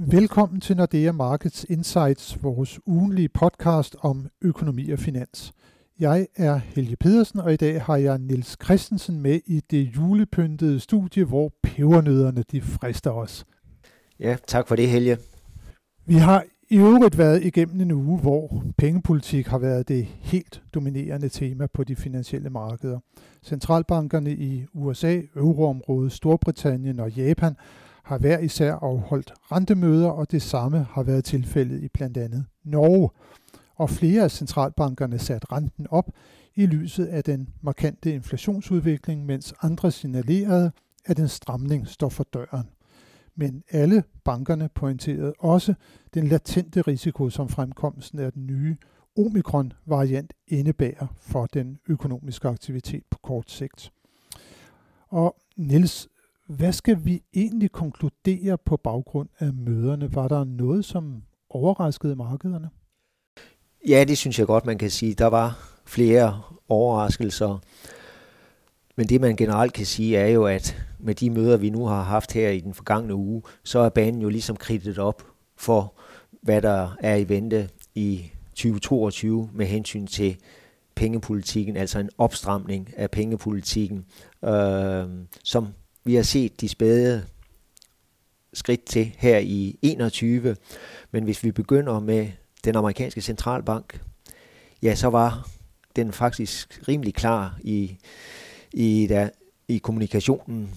Velkommen til Nordea Markets Insights, vores ugenlige podcast om økonomi og finans. Jeg er Helge Pedersen, og i dag har jeg Nils Christensen med i det julepyntede studie, hvor pebernødderne de frister os. Ja, tak for det, Helge. Vi har i øvrigt været igennem en uge, hvor pengepolitik har været det helt dominerende tema på de finansielle markeder. Centralbankerne i USA, Euroområdet, Storbritannien og Japan har hver især afholdt rentemøder, og det samme har været tilfældet i blandt andet Norge. Og flere af centralbankerne sat renten op i lyset af den markante inflationsudvikling, mens andre signalerede, at en stramning står for døren. Men alle bankerne pointerede også den latente risiko, som fremkomsten af den nye omikron-variant indebærer for den økonomiske aktivitet på kort sigt. Og Niels, hvad skal vi egentlig konkludere på baggrund af møderne? Var der noget, som overraskede markederne? Ja, det synes jeg godt, man kan sige. Der var flere overraskelser. Men det man generelt kan sige er jo, at med de møder, vi nu har haft her i den forgangne uge, så er banen jo ligesom kridtet op for, hvad der er i vente i 2022 med hensyn til pengepolitikken, altså en opstramning af pengepolitikken, øh, som vi har set de spæde skridt til her i 21. Men hvis vi begynder med den amerikanske centralbank, ja, så var den faktisk rimelig klar i, i, der, i kommunikationen.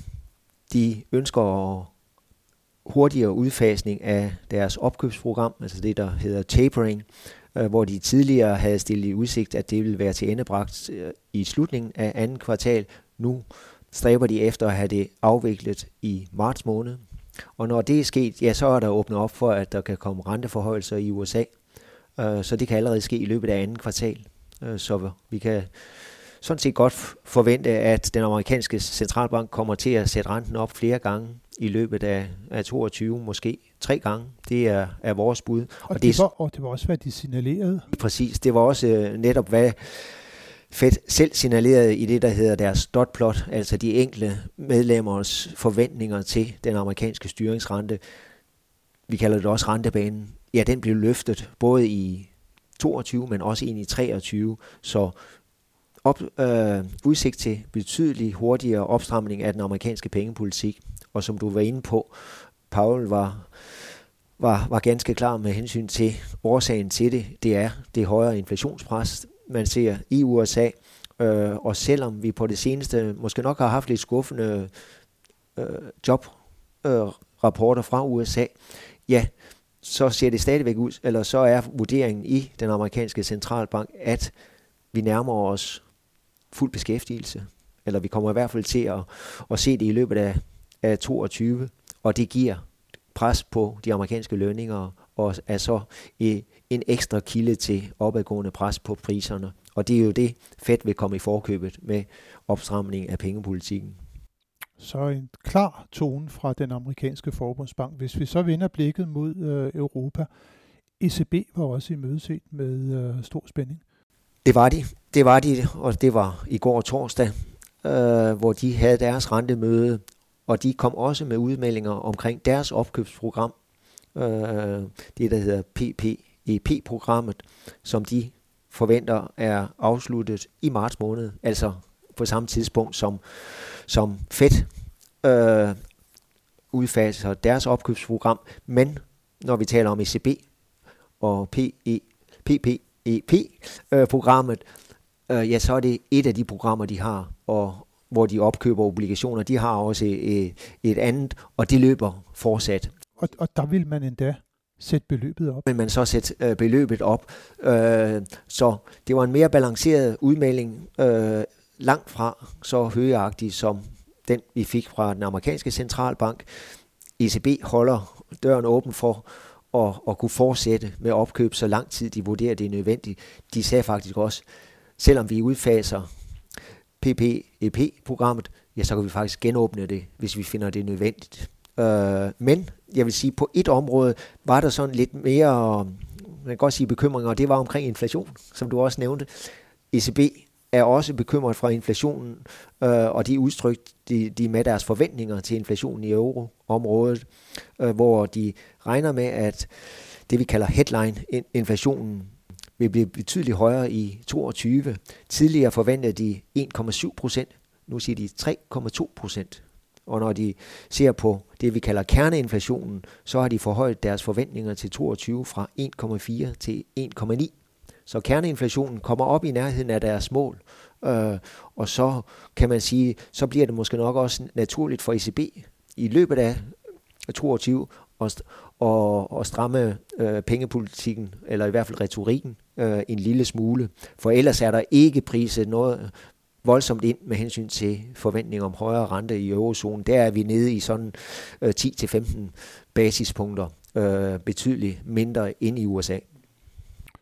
De ønsker hurtigere udfasning af deres opkøbsprogram, altså det, der hedder tapering, øh, hvor de tidligere havde stillet i udsigt, at det ville være til endebragt øh, i slutningen af anden kvartal. Nu stræber de efter at have det afviklet i marts måned. Og når det er sket, ja, så er der åbnet op for, at der kan komme renteforhøjelser i USA. Øh, så det kan allerede ske i løbet af anden kvartal. Øh, så vi kan sådan set godt forvente, at den amerikanske centralbank kommer til at sætte renten op flere gange i løbet af, af 22, måske tre gange. Det er, er vores bud. Og, og, det, var, og det var også, hvad de signalerede. Præcis. Det var også øh, netop, hvad Fed selv signalerede i det, der hedder deres dot plot, altså de enkelte medlemmers forventninger til den amerikanske styringsrente. Vi kalder det også rentebanen. Ja, den blev løftet både i 22, men også ind i 23, så op, øh, udsigt til betydelig hurtigere opstramning af den amerikanske pengepolitik. Og som du var inde på, Paul var, var, var ganske klar med hensyn til årsagen til det. Det er det højere inflationspres, man ser i USA. Øh, og selvom vi på det seneste måske nok har haft lidt skuffende øh, jobrapporter øh, fra USA, ja, så ser det stadigvæk ud, eller så er vurderingen i den amerikanske centralbank, at vi nærmer os fuld beskæftigelse, eller vi kommer i hvert fald til at, at se det i løbet af, af 22, og det giver pres på de amerikanske lønninger, og er så en ekstra kilde til opadgående pres på priserne. Og det er jo det, Fed vil komme i forkøbet med opstramning af pengepolitikken. Så en klar tone fra den amerikanske forbundsbank. Hvis vi så vender blikket mod øh, Europa, ECB var også i mødeset med øh, stor spænding. Det var de. Det var de, og det var i går torsdag, øh, hvor de havde deres rentemøde, og de kom også med udmeldinger omkring deres opkøbsprogram, øh, det der hedder PPEP-programmet, som de forventer er afsluttet i marts måned, altså på samme tidspunkt som, som Fed øh, udfaser deres opkøbsprogram, men når vi taler om ECB og PE, PPEP-programmet, øh, øh, ja, så er det et af de programmer, de har, og hvor de opkøber obligationer. De har også et, et andet, og det løber fortsat. Og, og der vil man endda sætte beløbet op. Men man så sætte øh, beløbet op. Øh, så det var en mere balanceret udmelding, øh, langt fra så højagtig som den, vi fik fra den amerikanske centralbank. ECB holder døren åben for at, at kunne fortsætte med opkøb så lang tid de vurderer det er nødvendigt. De sagde faktisk også, selvom vi udfaser PPEP-programmet, ja, så kan vi faktisk genåbne det, hvis vi finder det nødvendigt. Øh, men jeg vil sige, på et område var der sådan lidt mere, man kan godt sige bekymringer, og det var omkring inflation, som du også nævnte. ECB er også bekymret fra inflationen, øh, og de udtrykt de, de med deres forventninger til inflationen i euroområdet, øh, hvor de regner med, at det vi kalder headline-inflationen vil blive betydeligt højere i 22. Tidligere forventede de 1,7 procent, nu siger de 3,2 procent. Og når de ser på det, vi kalder kerneinflationen, så har de forhøjet deres forventninger til 22 fra 1,4 til 1,9. Så kerneinflationen kommer op i nærheden af deres mål, øh, og så kan man sige, så bliver det måske nok også naturligt for ECB i løbet af 22 at, og, og stramme øh, pengepolitikken, eller i hvert fald retorikken, øh, en lille smule. For ellers er der ikke priset noget voldsomt ind med hensyn til forventninger om højere rente i eurozonen. Der er vi nede i sådan øh, 10-15 basispunkter, øh, betydeligt mindre end i USA.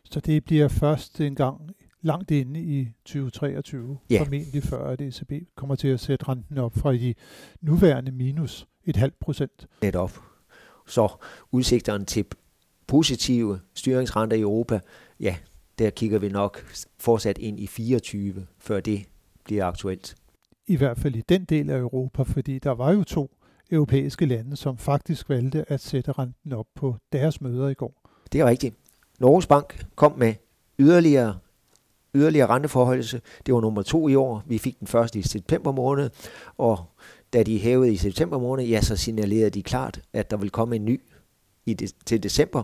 Så det bliver først en gang langt inde i 2023, ja. formentlig før at ECB kommer til at sætte renten op fra de nuværende minus et halvt procent. Netop. Så udsigterne til positive styringsrenter i Europa, ja, der kigger vi nok fortsat ind i 24, før det bliver aktuelt. I hvert fald i den del af Europa, fordi der var jo to europæiske lande, som faktisk valgte at sætte renten op på deres møder i går. Det er rigtigt. Norges Bank kom med yderligere yderligere renteforholdelse. Det var nummer to i år. Vi fik den første i september måned, og da de hævede i september måned, ja, så signalerede de klart, at der vil komme en ny i de, til december,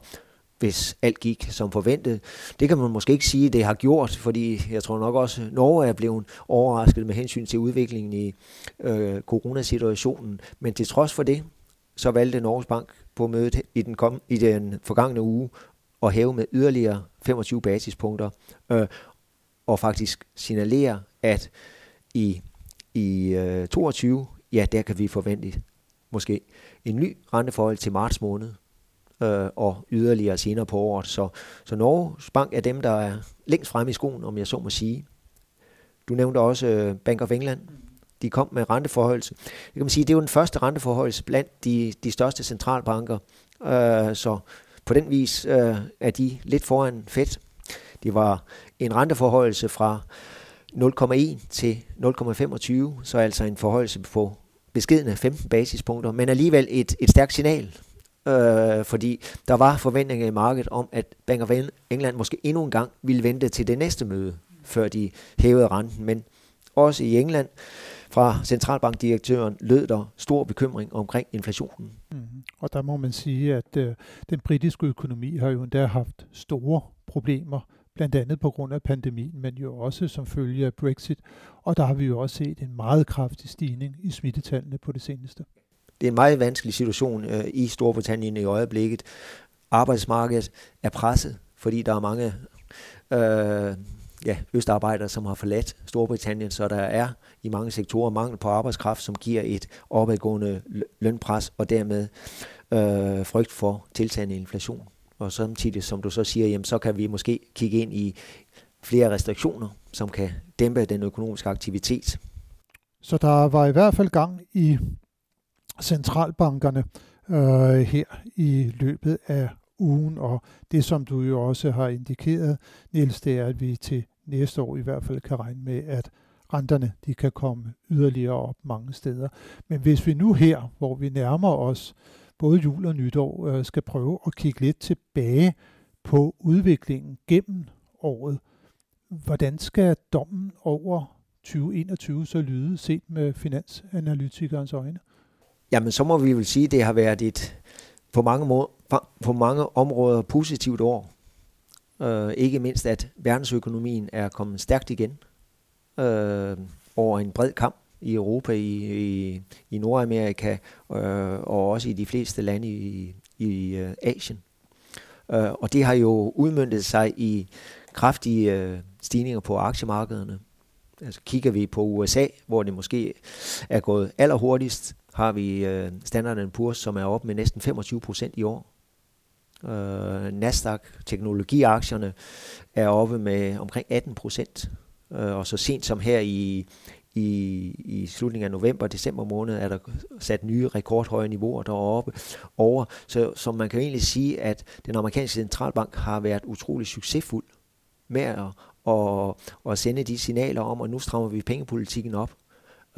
hvis alt gik som forventet. Det kan man måske ikke sige, det har gjort, fordi jeg tror nok også, at Norge er blevet overrasket med hensyn til udviklingen i øh, coronasituationen. Men til trods for det, så valgte Norges Bank på mødet i den, kom, i den forgangne uge at hæve med yderligere 25 basispunkter, øh, og faktisk signalere, at i, i øh, 22, ja, der kan vi forvente måske en ny renteforhold til marts måned, øh, og yderligere senere på året. Så, så Norges Bank er dem, der er længst fremme i skoen, om jeg så må sige. Du nævnte også øh, Bank of England. De kom med renteforhøjelse. Det kan man sige, det er jo den første renteforhøjelse blandt de, de største centralbanker. Øh, så på den vis øh, er de lidt foran Fed. Det var en renteforholdelse fra 0,1 til 0,25, så altså en forhøjelse på beskedende 15 basispunkter, men alligevel et, et stærkt signal øh, fordi der var forventninger i markedet om, at Bank of England måske endnu en gang ville vente til det næste møde, før de hævede renten. Men også i England fra centralbankdirektøren lød der stor bekymring omkring inflationen. Mm. Og der må man sige, at øh, den britiske økonomi har jo endda haft store problemer, blandt andet på grund af pandemien, men jo også som følge af Brexit. Og der har vi jo også set en meget kraftig stigning i smittetallene på det seneste det er en meget vanskelig situation øh, i Storbritannien i øjeblikket. Arbejdsmarkedet er presset, fordi der er mange øh, ja, østarbejdere, som har forladt Storbritannien, så der er i mange sektorer mangel på arbejdskraft, som giver et opadgående lønpres og dermed øh, frygt for tiltagende inflation. Og samtidig, som du så siger, jamen, så kan vi måske kigge ind i flere restriktioner, som kan dæmpe den økonomiske aktivitet. Så der var i hvert fald gang i centralbankerne øh, her i løbet af ugen, og det som du jo også har indikeret, Niels, det er, at vi til næste år i hvert fald kan regne med, at renterne de kan komme yderligere op mange steder. Men hvis vi nu her, hvor vi nærmer os både jul og nytår, øh, skal prøve at kigge lidt tilbage på udviklingen gennem året, hvordan skal dommen over 2021 så lyde set med finansanalytikernes øjne? Jamen, så må vi vel sige, at det har været et på mange, må, på mange områder positivt år. Øh, ikke mindst, at verdensøkonomien er kommet stærkt igen øh, over en bred kamp i Europa, i, i, i Nordamerika øh, og også i de fleste lande i, i øh, Asien. Øh, og det har jo udmyndtet sig i kraftige øh, stigninger på aktiemarkederne. Altså kigger vi på USA, hvor det måske er gået allerhurtigst, har vi øh, Standard Poor's, som er op med næsten 25 procent i år. Øh, Nasdaq, teknologiaktierne, er oppe med omkring 18 procent. Øh, og så sent som her i, i, i slutningen af november og december måned er der sat nye rekordhøje niveauer deroppe over. Så, så man kan egentlig sige, at den amerikanske centralbank har været utrolig succesfuld med at, at, at sende de signaler om, at nu strammer vi pengepolitikken op.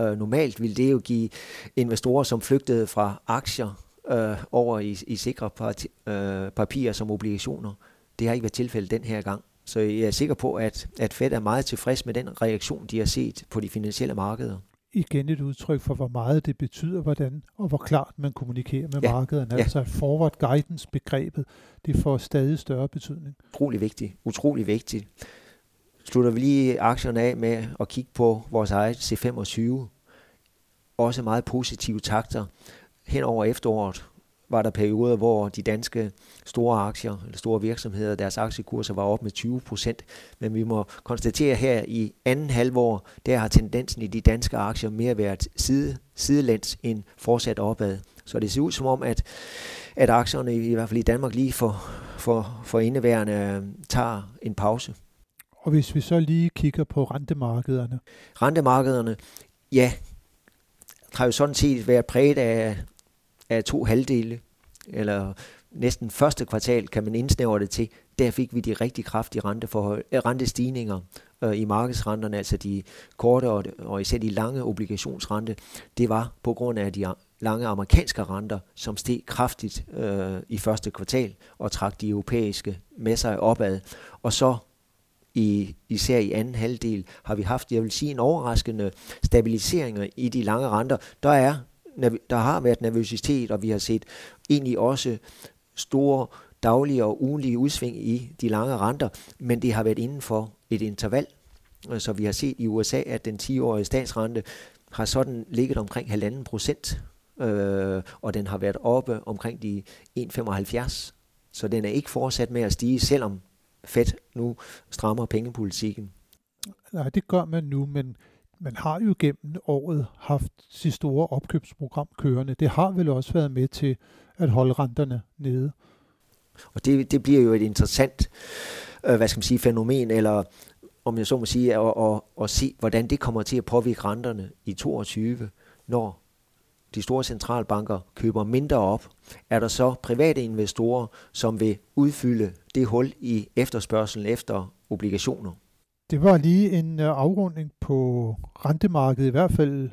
Øh, normalt ville det jo give investorer, som flygtede fra aktier øh, over i, i sikre parti, øh, papirer som obligationer. Det har ikke været tilfældet den her gang. Så jeg er sikker på, at, at Fed er meget tilfreds med den reaktion, de har set på de finansielle markeder. Igen et udtryk for, hvor meget det betyder, hvordan og hvor klart man kommunikerer med ja. markederne. Ja. Altså forward guidance begrebet, det får stadig større betydning. Utrolig vigtigt. Utrolig vigtigt. Slutter vi lige aktierne af med at kigge på vores eget C25. Også meget positive takter hen over efteråret var der perioder, hvor de danske store aktier, eller store virksomheder, deres aktiekurser var op med 20 procent. Men vi må konstatere her i anden halvår, der har tendensen i de danske aktier mere været side, sidelæns end fortsat opad. Så det ser ud som om, at, at aktierne, i hvert fald i Danmark, lige for, for, for indeværende øh, tager en pause. Og hvis vi så lige kigger på rentemarkederne? Rentemarkederne, ja, har jo sådan set været præget af af to halvdele, eller næsten første kvartal kan man indsnævre det til, der fik vi de rigtig kraftige renteforhold, øh, rentestigninger øh, i markedsrenterne, altså de korte og, og især de lange obligationsrente. Det var på grund af de lange amerikanske renter, som steg kraftigt øh, i første kvartal og trak de europæiske med sig opad. Og så i, især i anden halvdel har vi haft, jeg vil sige, en overraskende stabilisering i de lange renter. Der er der har været nervøsitet, og vi har set egentlig også store daglige og ugenlige udsving i de lange renter, men det har været inden for et interval. Øh, så vi har set i USA, at den 10-årige statsrente har sådan ligget omkring 1,5 procent, øh, og den har været oppe omkring de 1,75. Så den er ikke fortsat med at stige, selvom Fed nu strammer pengepolitikken. Nej, det gør man nu, men man har jo gennem året haft sit store opkøbsprogram kørende. Det har vel også været med til at holde renterne nede. Og det, det bliver jo et interessant øh, hvad skal man sige, fænomen, eller om jeg så må sige, at, at, at, at se, hvordan det kommer til at påvirke renterne i 22, når de store centralbanker køber mindre op, er der så private investorer, som vil udfylde det hul i efterspørgselen efter obligationer. Det var lige en øh, afrunding på rentemarkedet, i hvert fald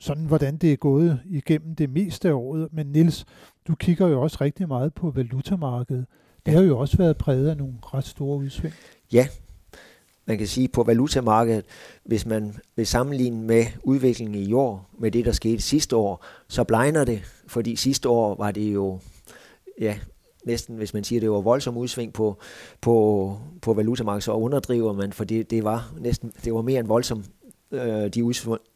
sådan, hvordan det er gået igennem det meste af året. Men Nils, du kigger jo også rigtig meget på valutamarkedet. Det har jo også været præget af nogle ret store udsving. Ja, man kan sige på valutamarkedet, hvis man vil sammenligne med udviklingen i år, med det, der skete sidste år, så blegner det, fordi sidste år var det jo ja, næsten, hvis man siger, det var voldsom udsving på, på, på valutamarkedet, så underdriver man, for det, det var næsten, det var mere end voldsom øh, de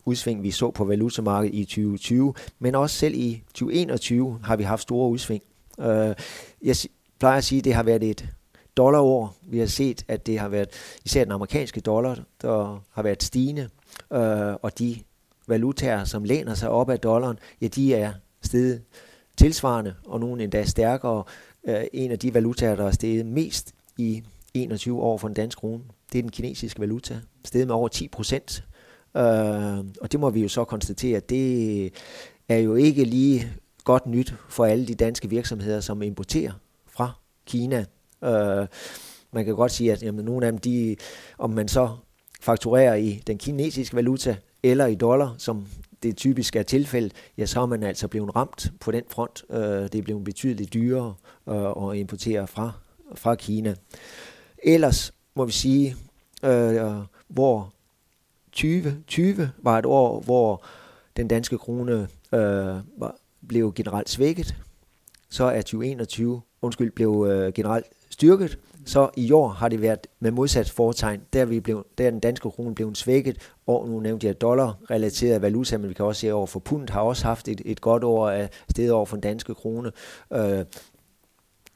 udsving, vi så på valutamarkedet i 2020, men også selv i 2021 har vi haft store udsving. Øh, jeg plejer at sige, at det har været et dollarår. Vi har set, at det har været især den amerikanske dollar, der har været stigende, øh, og de valutaer, som læner sig op af dollaren, ja, de er steget tilsvarende, og nogle endda stærkere øh, en af de valutaer, der er steget mest i 21 år for den danske krone. Det er den kinesiske valuta. Steget med over 10 procent. Øh, og det må vi jo så konstatere, det er jo ikke lige godt nyt for alle de danske virksomheder, som importerer fra Kina. Øh, man kan godt sige, at jamen, nogle af dem, de, om man så fakturerer i den kinesiske valuta eller i dollar, som det typisk er tilfældet, ja, så er man altså blevet ramt på den front. Øh, det er blevet betydeligt dyrere øh, at importere fra, fra Kina. Ellers må vi sige, øh, hvor 2020 var et år, hvor den danske krone øh, var, blev generelt svækket, så er 2021 undskyld, blev øh, generelt styrket, så i år har det været med modsat foretegn. Der vi blev, der er den danske krone blevet svækket, og nu nævnte jeg dollar-relateret valuta, men vi kan også se over for pund har også haft et, et godt år af stedet over for den danske krone. Øh,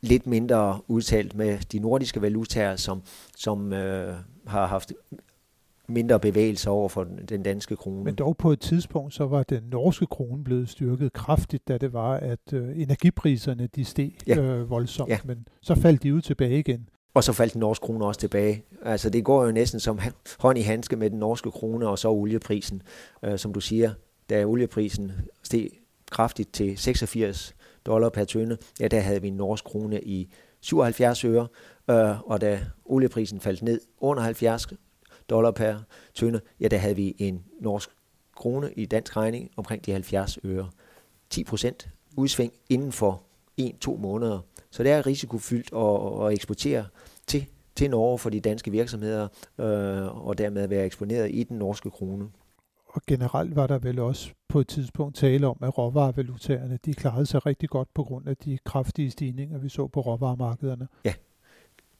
lidt mindre udtalt med de nordiske valutaer, som, som øh, har haft mindre bevægelse over for den danske krone. Men dog på et tidspunkt, så var den norske krone blevet styrket kraftigt, da det var, at øh, energipriserne de steg ja. øh, voldsomt, ja. men så faldt de ud tilbage igen. Og så faldt den norske krone også tilbage. Altså det går jo næsten som hånd i handske med den norske krone og så olieprisen. Øh, som du siger, da olieprisen steg kraftigt til 86 dollar per tønde, ja der havde vi en norsk krone i 77 øre, øh, og da olieprisen faldt ned under 70 dollar per tønde, ja, der havde vi en norsk krone i dansk regning omkring de 70 øre. 10 procent udsving inden for 1-2 måneder. Så det er risikofyldt at, at eksportere til, til Norge for de danske virksomheder, øh, og dermed være eksponeret i den norske krone. Og generelt var der vel også på et tidspunkt tale om, at råvarevalutaerne de klarede sig rigtig godt på grund af de kraftige stigninger, vi så på råvaremarkederne. Ja,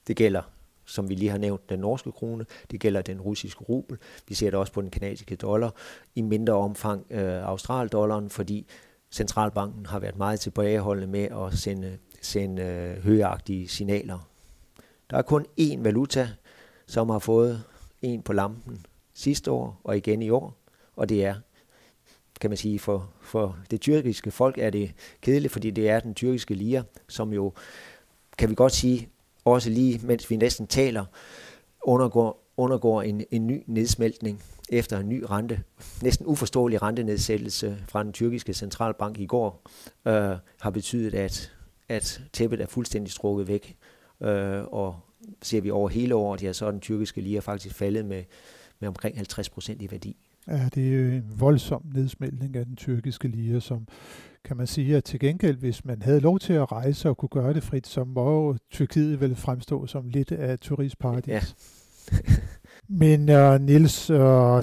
det gælder som vi lige har nævnt, den norske krone, det gælder den russiske rubel, vi ser det også på den kanadiske dollar, i mindre omfang øh, australdollaren, fordi centralbanken har været meget tilbageholdende med at sende, sende øh, højagtige signaler. Der er kun én valuta, som har fået en på lampen sidste år og igen i år, og det er, kan man sige, for, for det tyrkiske folk er det kedeligt, fordi det er den tyrkiske lira, som jo, kan vi godt sige, også lige mens vi næsten taler, undergår, undergår en, en ny nedsmeltning efter en ny rente, næsten uforståelig rentenedsættelse fra den tyrkiske centralbank i går, øh, har betydet, at, at tæppet er fuldstændig strukket væk. Øh, og ser vi over hele året, ja, så er den tyrkiske lira faktisk faldet med, med omkring 50 procent i værdi. Ja, det er jo en voldsom nedsmeltning af den tyrkiske lira, som kan man sige, at til gengæld, hvis man havde lov til at rejse og kunne gøre det frit, så må Tyrkiet vel fremstå som lidt af turistparadis. Ja. Men uh, Nils, uh,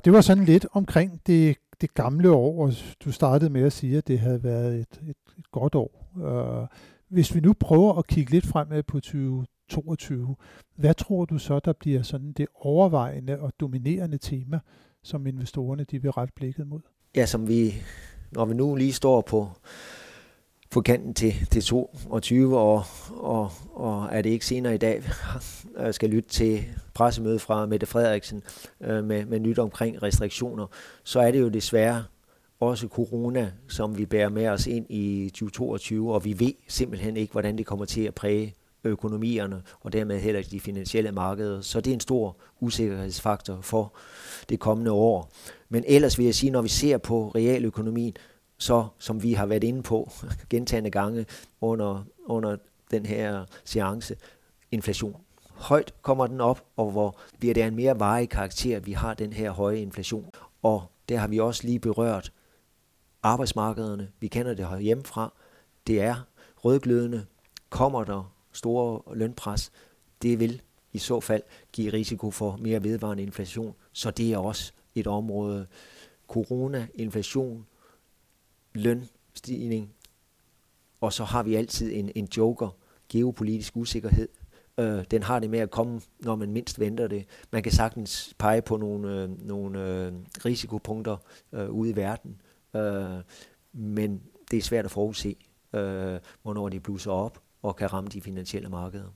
det var sådan lidt omkring det, det gamle år, og du startede med at sige, at det havde været et, et, et godt år. Uh, hvis vi nu prøver at kigge lidt fremad på 2022, hvad tror du så, der bliver sådan det overvejende og dominerende tema, som investorerne de vil rette blikket mod? Ja, som vi, når vi nu lige står på, på kanten til, til 22, og, og, og er det ikke senere i dag, jeg øh, skal lytte til pressemøde fra Mette Frederiksen øh, med, med nyt omkring restriktioner, så er det jo desværre også corona, som vi bærer med os ind i 2022, og vi ved simpelthen ikke, hvordan det kommer til at præge økonomierne, og dermed heller de finansielle markeder. Så det er en stor usikkerhedsfaktor for det kommende år. Men ellers vil jeg sige, når vi ser på realøkonomien, så som vi har været inde på gentagende gange under, under den her seance, inflation. Højt kommer den op, og hvor bliver det en mere varig karakter, vi har den her høje inflation. Og der har vi også lige berørt arbejdsmarkederne. Vi kender det hjemmefra. Det er rødglødende. Kommer der store lønpres, det vil i så fald give risiko for mere vedvarende inflation. Så det er også et område. Corona, inflation, lønstigning, og så har vi altid en, en joker, geopolitisk usikkerhed. Øh, den har det med at komme, når man mindst venter det. Man kan sagtens pege på nogle, øh, nogle øh, risikopunkter øh, ude i verden, øh, men det er svært at forudse, øh, hvornår de blusser op og kan ramme de finansielle markeder.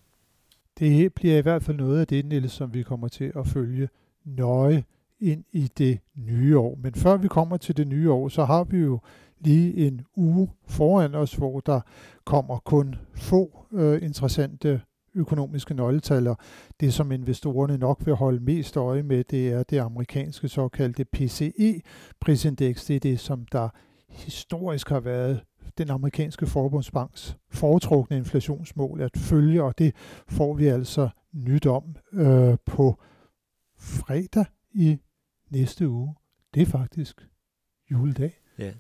Det bliver i hvert fald noget af det, Niels, som vi kommer til at følge nøje ind i det nye år. Men før vi kommer til det nye år, så har vi jo lige en uge foran os, hvor der kommer kun få øh, interessante økonomiske nøgletal. Det, som investorerne nok vil holde mest øje med, det er det amerikanske såkaldte PCE-prisindeks. Det er det, som der historisk har været den amerikanske forbundsbanks foretrukne inflationsmål at følge, og det får vi altså nyt om øh, på fredag i næste uge. Det er faktisk juledag. Ja.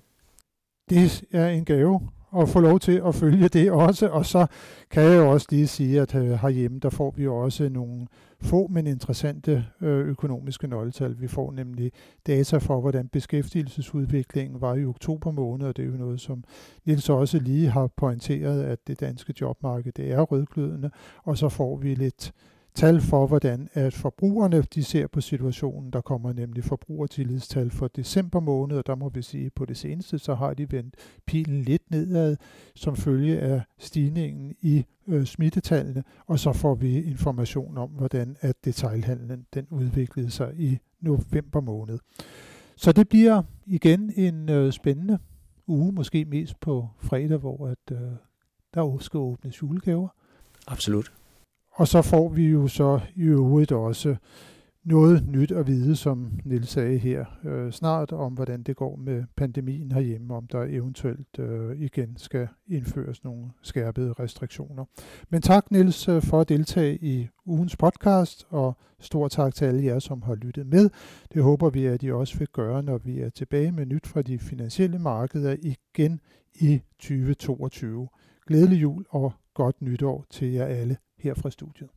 Det er en gave at få lov til at følge det også, og så kan jeg jo også lige sige, at øh, herhjemme, der får vi også nogle få, men interessante øh, økonomiske nøgletal. Vi får nemlig data for, hvordan beskæftigelsesudviklingen var i oktober måned, og det er jo noget, som Niels også lige har pointeret, at det danske jobmarked det er rødglødende, og så får vi lidt tal for, hvordan at forbrugerne de ser på situationen. Der kommer nemlig forbrugertillidstal for december måned, og der må vi sige, at på det seneste, så har de vendt pilen lidt nedad, som følge af stigningen i øh, smittetallene, og så får vi information om, hvordan at detailhandlen den udviklede sig i november måned. Så det bliver igen en øh, spændende uge, måske mest på fredag, hvor at, øh, der skal åbnes julegaver. Absolut. Og så får vi jo så i øvrigt også noget nyt at vide, som Nils sagde her, øh, snart om, hvordan det går med pandemien herhjemme, om der eventuelt øh, igen skal indføres nogle skærpede restriktioner. Men tak, Nils, øh, for at deltage i ugens podcast, og stor tak til alle jer, som har lyttet med. Det håber vi, at I også vil gøre, når vi er tilbage med nyt fra de finansielle markeder igen i 2022. Glædelig jul og godt nytår til jer alle her fra studiet.